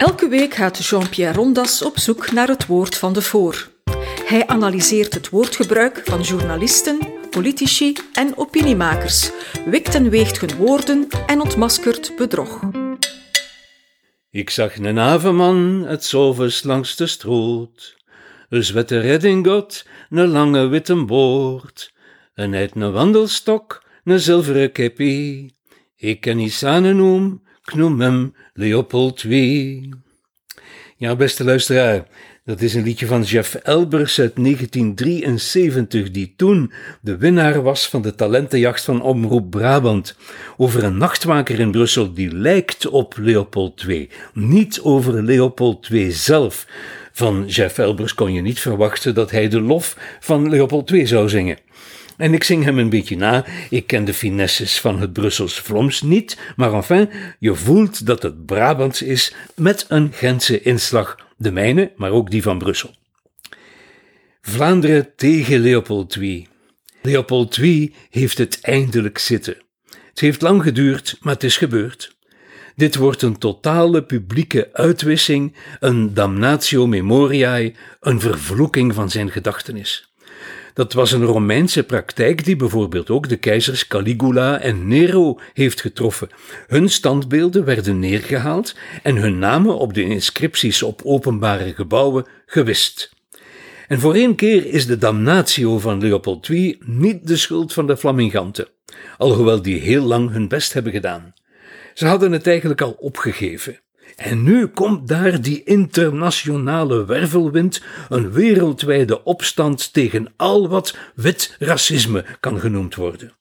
Elke week gaat Jean-Pierre Rondas op zoek naar het woord van de voor. Hij analyseert het woordgebruik van journalisten, politici en opiniemakers, wikt en weegt hun woorden en ontmaskert bedrog. Ik zag een havenman het zovers langs de stroot, een zwette reddingot, een lange witte boord, en uit een wandelstok, een zilveren keppie. Ik ken niet sanen noem, ik noem hem Leopold II. Ja, beste luisteraar, dat is een liedje van Jeff Elbers uit 1973, die toen de winnaar was van de talentenjacht van Omroep Brabant. Over een nachtwaker in Brussel die lijkt op Leopold II. Niet over Leopold II zelf. Van Jeff Elbers kon je niet verwachten dat hij de lof van Leopold II zou zingen. En ik zing hem een beetje na. Ik ken de finesses van het Brussels Vlaams niet, maar enfin, je voelt dat het Brabants is met een Gentse inslag. De mijne, maar ook die van Brussel. Vlaanderen tegen Leopold II. Leopold II heeft het eindelijk zitten. Het heeft lang geduurd, maar het is gebeurd. Dit wordt een totale publieke uitwissing, een damnatio memoriae, een vervloeking van zijn gedachtenis. Dat was een Romeinse praktijk die bijvoorbeeld ook de keizers Caligula en Nero heeft getroffen. Hun standbeelden werden neergehaald en hun namen op de inscripties op openbare gebouwen gewist. En voor één keer is de damnatio van Leopold II niet de schuld van de Flaminganten, alhoewel die heel lang hun best hebben gedaan. Ze hadden het eigenlijk al opgegeven. En nu komt daar die internationale wervelwind, een wereldwijde opstand tegen al wat wit racisme kan genoemd worden.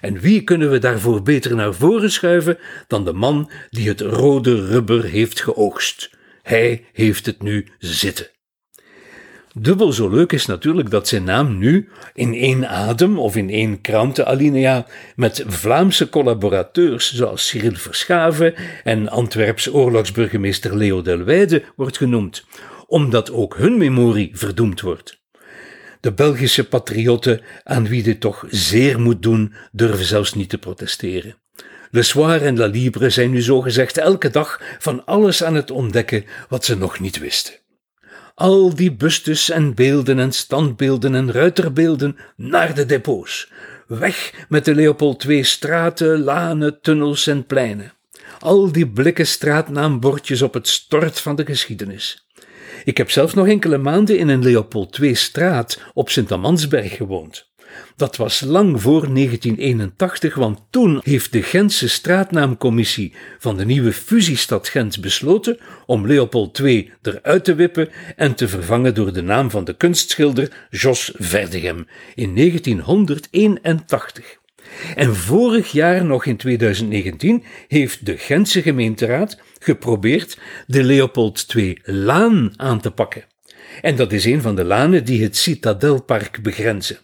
En wie kunnen we daarvoor beter naar voren schuiven dan de man die het rode rubber heeft geoogst? Hij heeft het nu zitten. Dubbel zo leuk is natuurlijk dat zijn naam nu in één adem of in één krantenalinea met Vlaamse collaborateurs zoals Cyril Verschaven en Antwerps oorlogsburgemeester Leo Delwijde wordt genoemd, omdat ook hun memorie verdoemd wordt. De Belgische patriotten, aan wie dit toch zeer moet doen, durven zelfs niet te protesteren. Le Soir en La Libre zijn nu zogezegd elke dag van alles aan het ontdekken wat ze nog niet wisten. Al die bustes en beelden en standbeelden en ruiterbeelden naar de depots. Weg met de Leopold II straten, lanen, tunnels en pleinen. Al die blikken straatnaambordjes op het stort van de geschiedenis. Ik heb zelf nog enkele maanden in een Leopold II straat op Sint-Amansberg gewoond. Dat was lang voor 1981, want toen heeft de Gentse straatnaamcommissie van de nieuwe fusiestad Gent besloten om Leopold II eruit te wippen en te vervangen door de naam van de kunstschilder Jos Verdegem in 1981. En vorig jaar, nog in 2019, heeft de Gentse gemeenteraad geprobeerd de Leopold II-laan aan te pakken. En dat is een van de lanen die het Citadelpark begrenzen.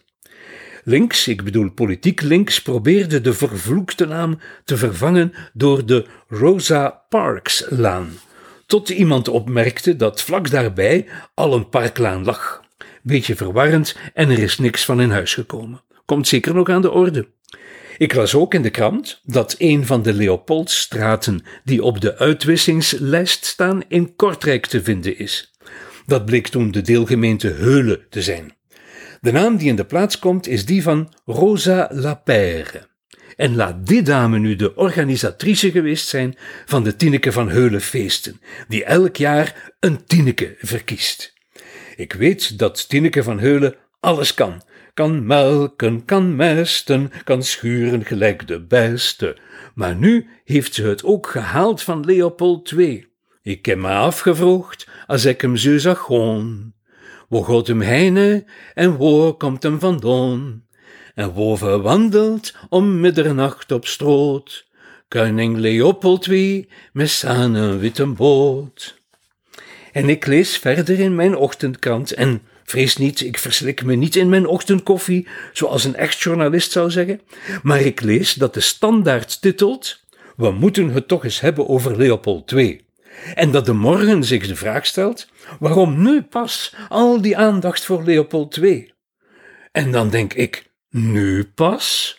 Links, ik bedoel politiek links, probeerde de vervloekte naam te vervangen door de Rosa Parks-laan. Tot iemand opmerkte dat vlak daarbij al een parklaan lag. Beetje verwarrend en er is niks van in huis gekomen. Komt zeker nog aan de orde. Ik las ook in de krant dat een van de Leopoldstraten die op de uitwissingslijst staan in Kortrijk te vinden is. Dat bleek toen de deelgemeente Heulen te zijn. De naam die in de plaats komt is die van Rosa Lapère. En laat die dame nu de organisatrice geweest zijn van de Tineke van Heulenfeesten, die elk jaar een Tineke verkiest. Ik weet dat Tineke van Heulen alles kan. Kan melken, kan mesten, kan schuren gelijk de beste. Maar nu heeft ze het ook gehaald van Leopold II. Ik heb me afgevroegd als ik hem zo zag gaan. Wo hem heine en waar komt hem vandaan? En wo verwandelt om middernacht op stroot? Koning Leopold wie met zijn witte boot. En ik lees verder in mijn ochtendkrant en vrees niet, ik verslik me niet in mijn ochtendkoffie, zoals een echt journalist zou zeggen, maar ik lees dat de standaard titelt We moeten het toch eens hebben over Leopold II. En dat de morgen zich de vraag stelt: waarom nu pas al die aandacht voor Leopold II? En dan denk ik: nu pas?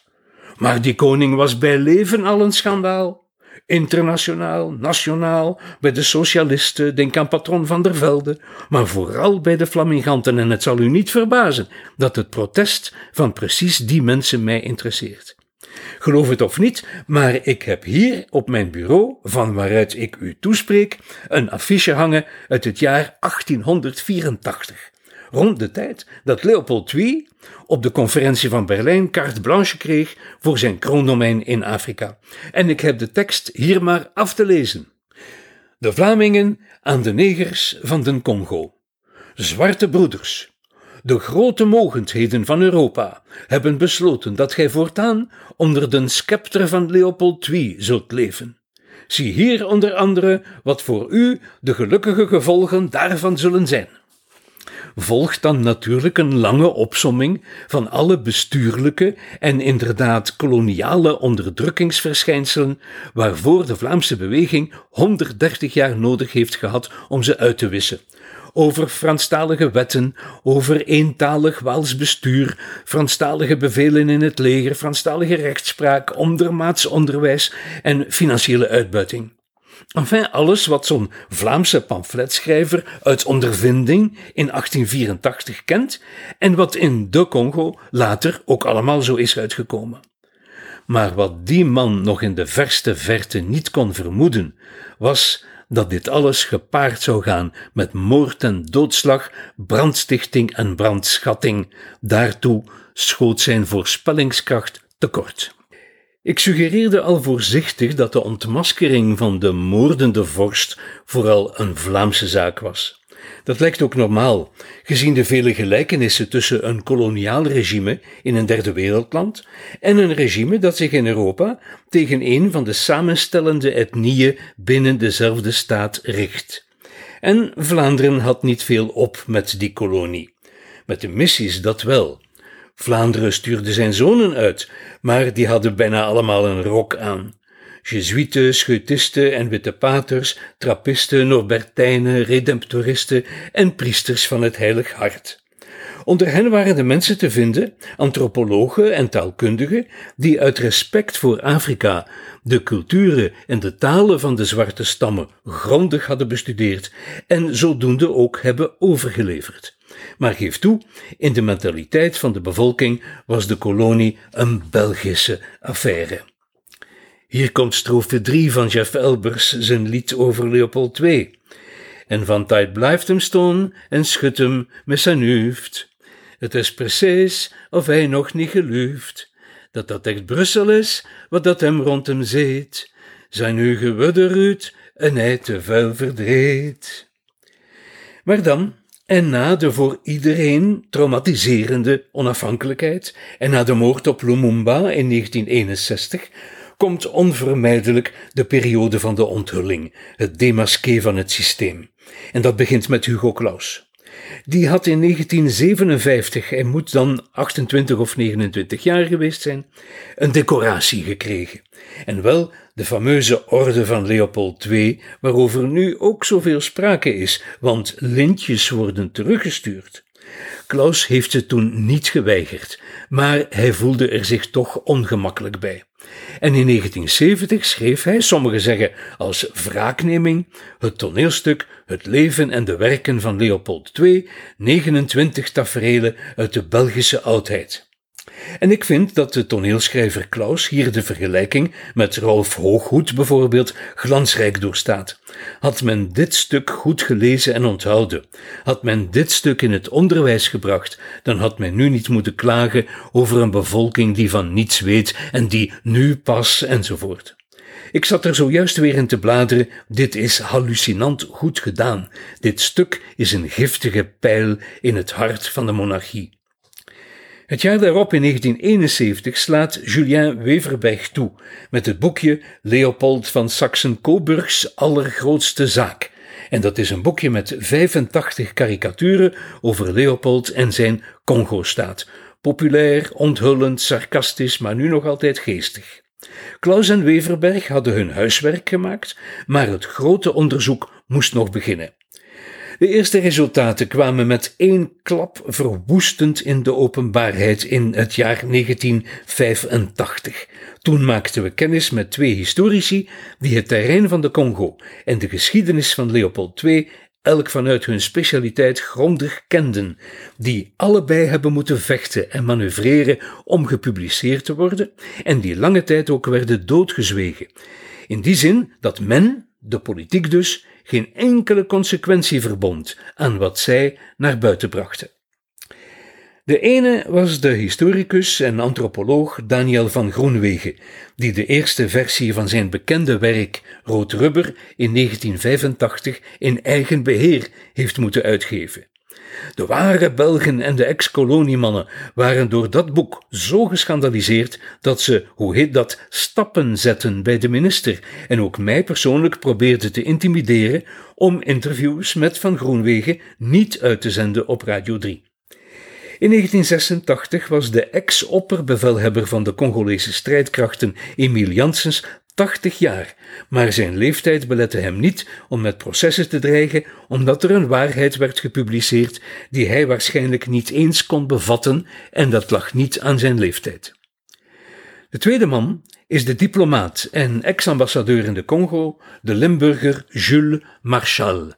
Maar die koning was bij leven al een schandaal. Internationaal, nationaal, bij de socialisten, denk aan patron van der Velde, maar vooral bij de flaminganten. En het zal u niet verbazen dat het protest van precies die mensen mij interesseert. Geloof het of niet, maar ik heb hier op mijn bureau, van waaruit ik u toespreek, een affiche hangen uit het jaar 1884 rond de tijd dat Leopold II op de conferentie van Berlijn carte blanche kreeg voor zijn kroondomein in Afrika. En ik heb de tekst hier maar af te lezen. De Vlamingen aan de negers van den Congo. Zwarte broeders, de grote mogendheden van Europa hebben besloten dat gij voortaan onder den scepter van Leopold II zult leven. Zie hier onder andere wat voor u de gelukkige gevolgen daarvan zullen zijn volgt dan natuurlijk een lange opsomming van alle bestuurlijke en inderdaad koloniale onderdrukkingsverschijnselen waarvoor de Vlaamse beweging 130 jaar nodig heeft gehad om ze uit te wissen over Franstalige wetten, over eentalig Waals bestuur, Franstalige bevelen in het leger, Franstalige rechtspraak, ondermaats onderwijs en financiële uitbuiting. Enfin, alles wat zo'n Vlaamse pamfletschrijver uit ondervinding in 1884 kent en wat in de Congo later ook allemaal zo is uitgekomen. Maar wat die man nog in de verste verte niet kon vermoeden, was dat dit alles gepaard zou gaan met moord en doodslag, brandstichting en brandschatting. Daartoe schoot zijn voorspellingskracht tekort. Ik suggereerde al voorzichtig dat de ontmaskering van de moordende vorst vooral een Vlaamse zaak was. Dat lijkt ook normaal, gezien de vele gelijkenissen tussen een koloniaal regime in een derde wereldland en een regime dat zich in Europa tegen een van de samenstellende etnieën binnen dezelfde staat richt. En Vlaanderen had niet veel op met die kolonie. Met de missies dat wel. Vlaanderen stuurde zijn zonen uit, maar die hadden bijna allemaal een rok aan. Jezuïeten, scheutisten en witte paters, trappisten, norbertijnen, redemptoristen en priesters van het heilig hart. Onder hen waren de mensen te vinden, antropologen en taalkundigen, die uit respect voor Afrika de culturen en de talen van de zwarte stammen grondig hadden bestudeerd en zodoende ook hebben overgeleverd. Maar geef toe, in de mentaliteit van de bevolking was de kolonie een Belgische affaire. Hier komt strofe 3 van Jeff Elbers, zijn lied over Leopold II. En van tijd blijft hem staan en schudt hem met zijn hoofd. Het is precies of hij nog niet geluft, dat dat echt Brussel is, wat dat hem rond hem zeet. Zijn nu gewudderuut en hij te vuil verdreed. Maar dan, en na de voor iedereen traumatiserende onafhankelijkheid en na de moord op Lumumba in 1961 komt onvermijdelijk de periode van de onthulling, het demasqué van het systeem. En dat begint met Hugo Claus. Die had in 1957, hij moet dan 28 of 29 jaar geweest zijn, een decoratie gekregen. En wel de fameuze Orde van Leopold II, waarover nu ook zoveel sprake is, want lintjes worden teruggestuurd. Klaus heeft ze toen niet geweigerd, maar hij voelde er zich toch ongemakkelijk bij. En in 1970 schreef hij, sommigen zeggen als wraakneming, het toneelstuk Het leven en de werken van Leopold II, 29 taferelen uit de Belgische oudheid. En ik vind dat de toneelschrijver Klaus hier de vergelijking met Rolf Hooghoed bijvoorbeeld glansrijk doorstaat. Had men dit stuk goed gelezen en onthouden, had men dit stuk in het onderwijs gebracht, dan had men nu niet moeten klagen over een bevolking die van niets weet en die nu pas enzovoort. Ik zat er zojuist weer in te bladeren. Dit is hallucinant goed gedaan. Dit stuk is een giftige pijl in het hart van de monarchie. Het jaar daarop, in 1971, slaat Julien Weverberg toe met het boekje Leopold van Saxen-Coburgs allergrootste zaak. En dat is een boekje met 85 karikaturen over Leopold en zijn Congo-staat. Populair, onthullend, sarcastisch, maar nu nog altijd geestig. Klaus en Weverberg hadden hun huiswerk gemaakt, maar het grote onderzoek moest nog beginnen. De eerste resultaten kwamen met één klap verwoestend in de openbaarheid in het jaar 1985. Toen maakten we kennis met twee historici die het terrein van de Congo en de geschiedenis van Leopold II elk vanuit hun specialiteit grondig kenden, die allebei hebben moeten vechten en manoeuvreren om gepubliceerd te worden en die lange tijd ook werden doodgezwegen. In die zin dat men, de politiek dus, geen enkele consequentie verbond aan wat zij naar buiten brachten. De ene was de historicus en antropoloog Daniel van Groenwegen, die de eerste versie van zijn bekende werk Rood Rubber in 1985 in eigen beheer heeft moeten uitgeven. De ware Belgen en de ex-koloniemannen waren door dat boek zo geschandaliseerd dat ze, hoe heet dat, stappen zetten bij de minister en ook mij persoonlijk probeerden te intimideren om interviews met Van Groenwegen niet uit te zenden op Radio 3. In 1986 was de ex-opperbevelhebber van de Congolese strijdkrachten Emil Janssens 80 jaar, maar zijn leeftijd belette hem niet om met processen te dreigen, omdat er een waarheid werd gepubliceerd die hij waarschijnlijk niet eens kon bevatten en dat lag niet aan zijn leeftijd. De tweede man is de diplomaat en ex-ambassadeur in de Congo, de Limburger Jules Marchal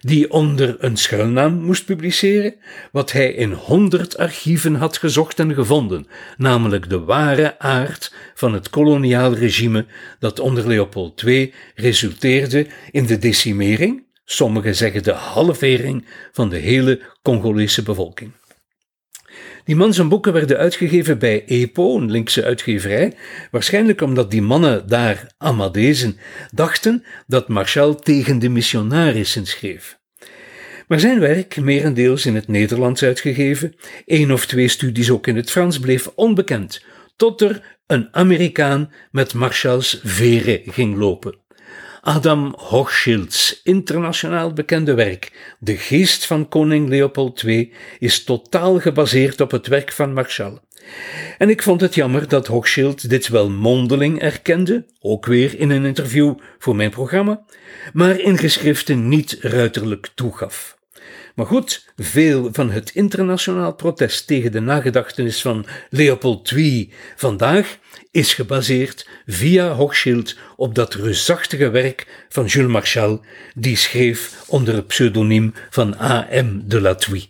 die onder een schuilnaam moest publiceren, wat hij in honderd archieven had gezocht en gevonden, namelijk de ware aard van het koloniaal regime dat onder Leopold II resulteerde in de decimering, sommigen zeggen de halvering, van de hele Congolese bevolking. Die man zijn boeken werden uitgegeven bij EPO, een linkse uitgeverij, waarschijnlijk omdat die mannen daar, Amadezen, dachten dat Marshall tegen de missionarissen schreef. Maar zijn werk, merendeels in het Nederlands uitgegeven, één of twee studies ook in het Frans, bleef onbekend, tot er een Amerikaan met Marshalls veren ging lopen. Adam Hochschild's internationaal bekende werk, De Geest van Koning Leopold II, is totaal gebaseerd op het werk van Marshall. En ik vond het jammer dat Hochschild dit wel mondeling erkende, ook weer in een interview voor mijn programma, maar in geschriften niet ruiterlijk toegaf. Maar goed, veel van het internationaal protest tegen de nagedachtenis van Leopold II vandaag is gebaseerd via Hochschild op dat reusachtige werk van Jules Marchal, die schreef onder het pseudoniem van A.M. de la Thuy.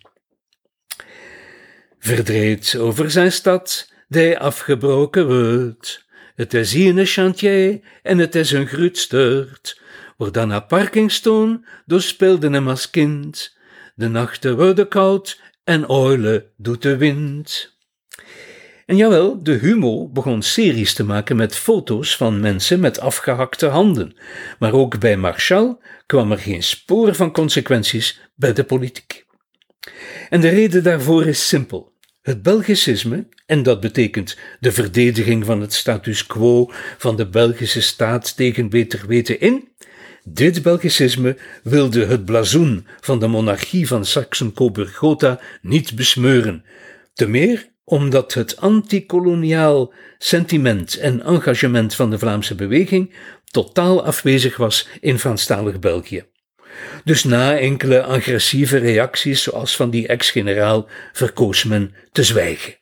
Verdreed over zijn stad, die afgebroken wordt. Het is hier een chantier en het is een grutstert. Wordt dan naar Parkingstone, door speelde hem als kind. De nachten worden koud en oilen doet de wind. En jawel, de Humo begon series te maken met foto's van mensen met afgehakte handen. Maar ook bij Marshall kwam er geen spoor van consequenties bij de politiek. En de reden daarvoor is simpel. Het Belgicisme, en dat betekent de verdediging van het status quo van de Belgische staat tegen beter weten in, dit Belgicisme wilde het blazoen van de monarchie van Saxen-Coburg-Gotha niet besmeuren, te meer omdat het antikoloniaal sentiment en engagement van de Vlaamse beweging totaal afwezig was in Franstalig België. Dus na enkele agressieve reacties, zoals van die ex-generaal, verkoos men te zwijgen.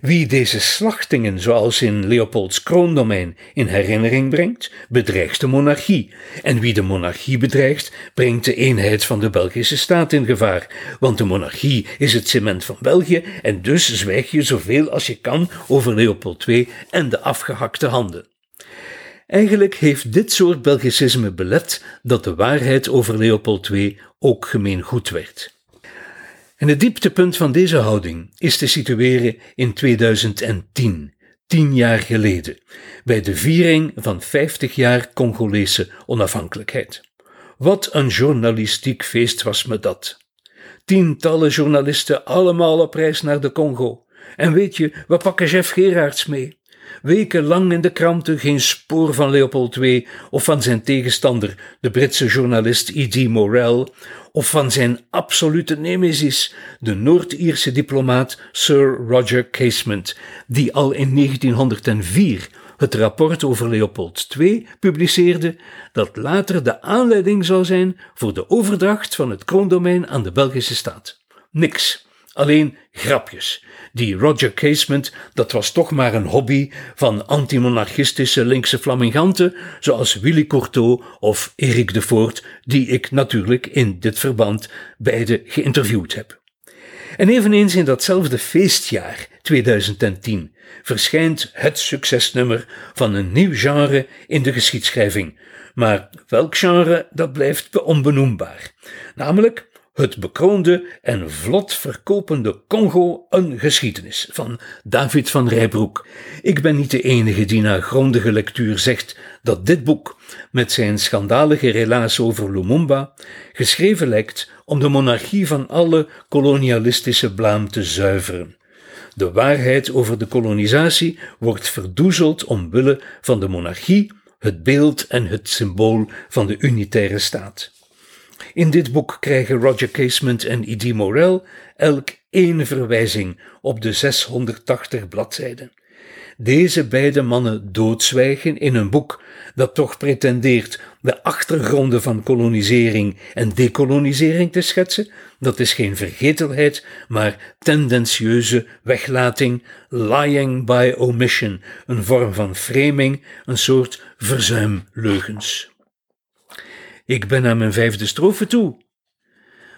Wie deze slachtingen, zoals in Leopolds kroondomein, in herinnering brengt, bedreigt de monarchie. En wie de monarchie bedreigt, brengt de eenheid van de Belgische staat in gevaar. Want de monarchie is het cement van België en dus zwijg je zoveel als je kan over Leopold II en de afgehakte handen. Eigenlijk heeft dit soort Belgicisme belet dat de waarheid over Leopold II ook gemeen goed werd. En het dieptepunt van deze houding is te situeren in 2010, tien jaar geleden, bij de viering van 50 jaar Congolese onafhankelijkheid. Wat een journalistiek feest was me dat. Tientallen journalisten allemaal op reis naar de Congo. En weet je, we pakken Jeff Gerards mee. Wekenlang in de kranten geen spoor van Leopold II of van zijn tegenstander, de Britse journalist E.D. Morel, of van zijn absolute nemesis, de Noord-Ierse diplomaat Sir Roger Casement, die al in 1904 het rapport over Leopold II publiceerde, dat later de aanleiding zou zijn voor de overdracht van het kroondomein aan de Belgische staat. Niks. Alleen grapjes. Die Roger Casement, dat was toch maar een hobby van antimonarchistische linkse flaminganten, zoals Willy Courteau of Erik de Voort, die ik natuurlijk in dit verband beide geïnterviewd heb. En eveneens in datzelfde feestjaar, 2010, verschijnt het succesnummer van een nieuw genre in de geschiedschrijving. Maar welk genre, dat blijft onbenoembaar. Namelijk het bekroonde en vlot verkopende Congo een geschiedenis van David van Rijbroek. Ik ben niet de enige die na grondige lectuur zegt dat dit boek, met zijn schandalige relaas over Lumumba, geschreven lijkt om de monarchie van alle kolonialistische blaam te zuiveren. De waarheid over de kolonisatie wordt verdoezeld omwille van de monarchie, het beeld en het symbool van de unitaire staat. In dit boek krijgen Roger Casement en Idi Morel elk één verwijzing op de 680 bladzijden. Deze beide mannen doodzwijgen in een boek dat toch pretendeert de achtergronden van kolonisering en decolonisering te schetsen, dat is geen vergetelheid, maar tendentieuze weglating, lying by omission, een vorm van framing, een soort verzuimleugens. Ik ben aan mijn vijfde strofe toe.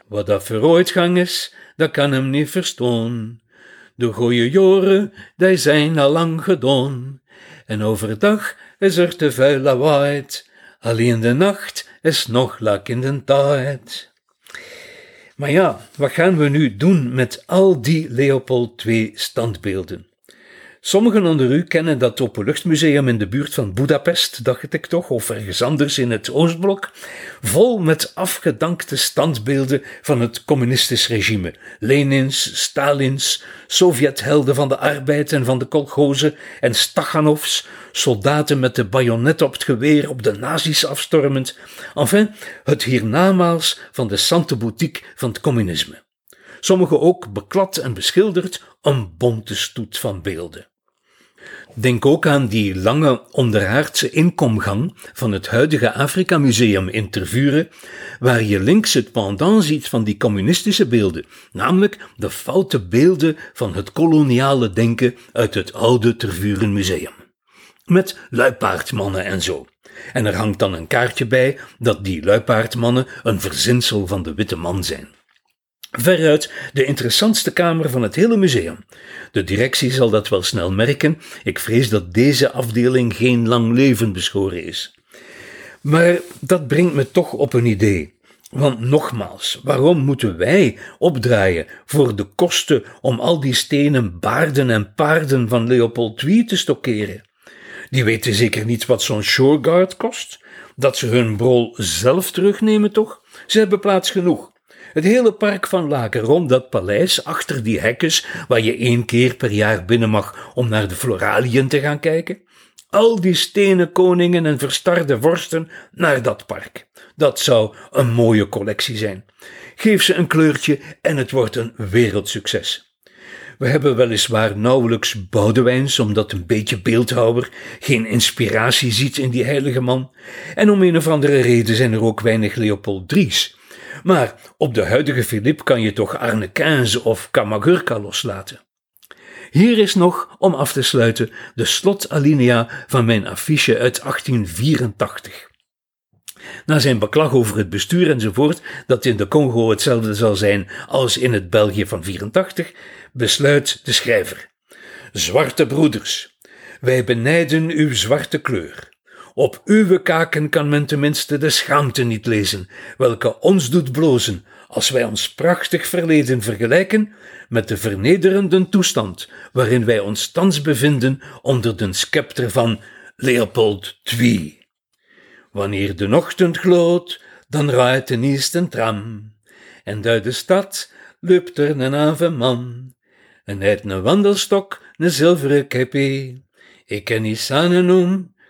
Wat dat vooruitgang is, dat kan hem niet verstaan. De goeie joren, die zijn al lang gedaan. En overdag is er te veel lawaai. Alleen de nacht is nog lak in de tijd. Maar ja, wat gaan we nu doen met al die Leopold II standbeelden? Sommigen onder u kennen dat openluchtmuseum in de buurt van Budapest, dacht ik toch, of ergens anders in het Oostblok, vol met afgedankte standbeelden van het communistisch regime. Lenins, Stalins, Sovjethelden van de arbeid en van de kolgozen en Stachanovs, soldaten met de bajonet op het geweer op de nazi's afstormend. Enfin, het hiernamaals van de sante boutique van het communisme. Sommige ook beklad en beschilderd, een bonte stoet van beelden. Denk ook aan die lange onderaardse inkomgang van het huidige Afrika Museum in Tervuren, waar je links het pendant ziet van die communistische beelden, namelijk de foute beelden van het koloniale denken uit het oude Tervuren Museum. Met luipaardmannen en zo. En er hangt dan een kaartje bij dat die luipaardmannen een verzinsel van de witte man zijn. Veruit de interessantste kamer van het hele museum. De directie zal dat wel snel merken. Ik vrees dat deze afdeling geen lang leven beschoren is. Maar dat brengt me toch op een idee. Want nogmaals, waarom moeten wij opdraaien voor de kosten om al die stenen baarden en paarden van Leopold II te stockeren? Die weten zeker niet wat zo'n shoreguard kost. Dat ze hun brol zelf terugnemen, toch? Ze hebben plaats genoeg. Het hele park van Laken rond dat paleis, achter die hekkens waar je één keer per jaar binnen mag om naar de floraliën te gaan kijken. Al die stenen koningen en verstarde vorsten naar dat park. Dat zou een mooie collectie zijn. Geef ze een kleurtje en het wordt een wereldsucces. We hebben weliswaar nauwelijks Boudewijns, omdat een beetje beeldhouwer geen inspiratie ziet in die heilige man. En om een of andere reden zijn er ook weinig Leopold Dries. Maar op de huidige Philippe kan je toch Arne Quinze of Kamagurka loslaten. Hier is nog, om af te sluiten, de slotalinea van mijn affiche uit 1884. Na zijn beklag over het bestuur enzovoort, dat in de Congo hetzelfde zal zijn als in het België van 84, besluit de schrijver. Zwarte broeders, wij benijden uw zwarte kleur. Op uw kaken kan men tenminste de schaamte niet lezen, welke ons doet blozen als wij ons prachtig verleden vergelijken met de vernederende toestand waarin wij ons thans bevinden onder de scepter van Leopold II. Wanneer de ochtend gloot, dan rijdt de eerste tram, en uit de stad loopt er een aveman, en uit een wandelstok een zilveren kepi. Ik ken niet sanen noem,